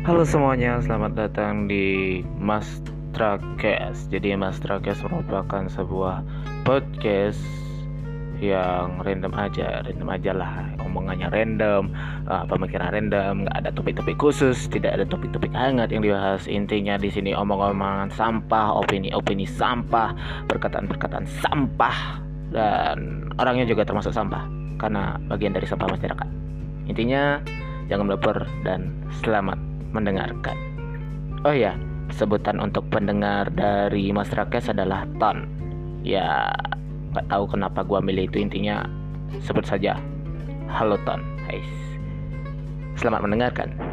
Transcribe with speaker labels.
Speaker 1: Halo semuanya, selamat datang di Mas Trakes. Jadi Mas Trakes merupakan sebuah podcast yang random aja, random aja lah, omongannya random, uh, pemikiran random, nggak ada topik-topik khusus, tidak ada topik-topik hangat yang dibahas. Intinya di sini omong-omongan sampah, opini-opini sampah, perkataan-perkataan sampah, dan orangnya juga termasuk sampah karena bagian dari sampah masyarakat. Intinya jangan baper dan selamat mendengarkan. Oh ya, sebutan untuk pendengar dari Mas Rakes adalah ton. Ya, nggak tahu kenapa gua milih itu intinya sebut saja halo ton. Guys. Selamat mendengarkan.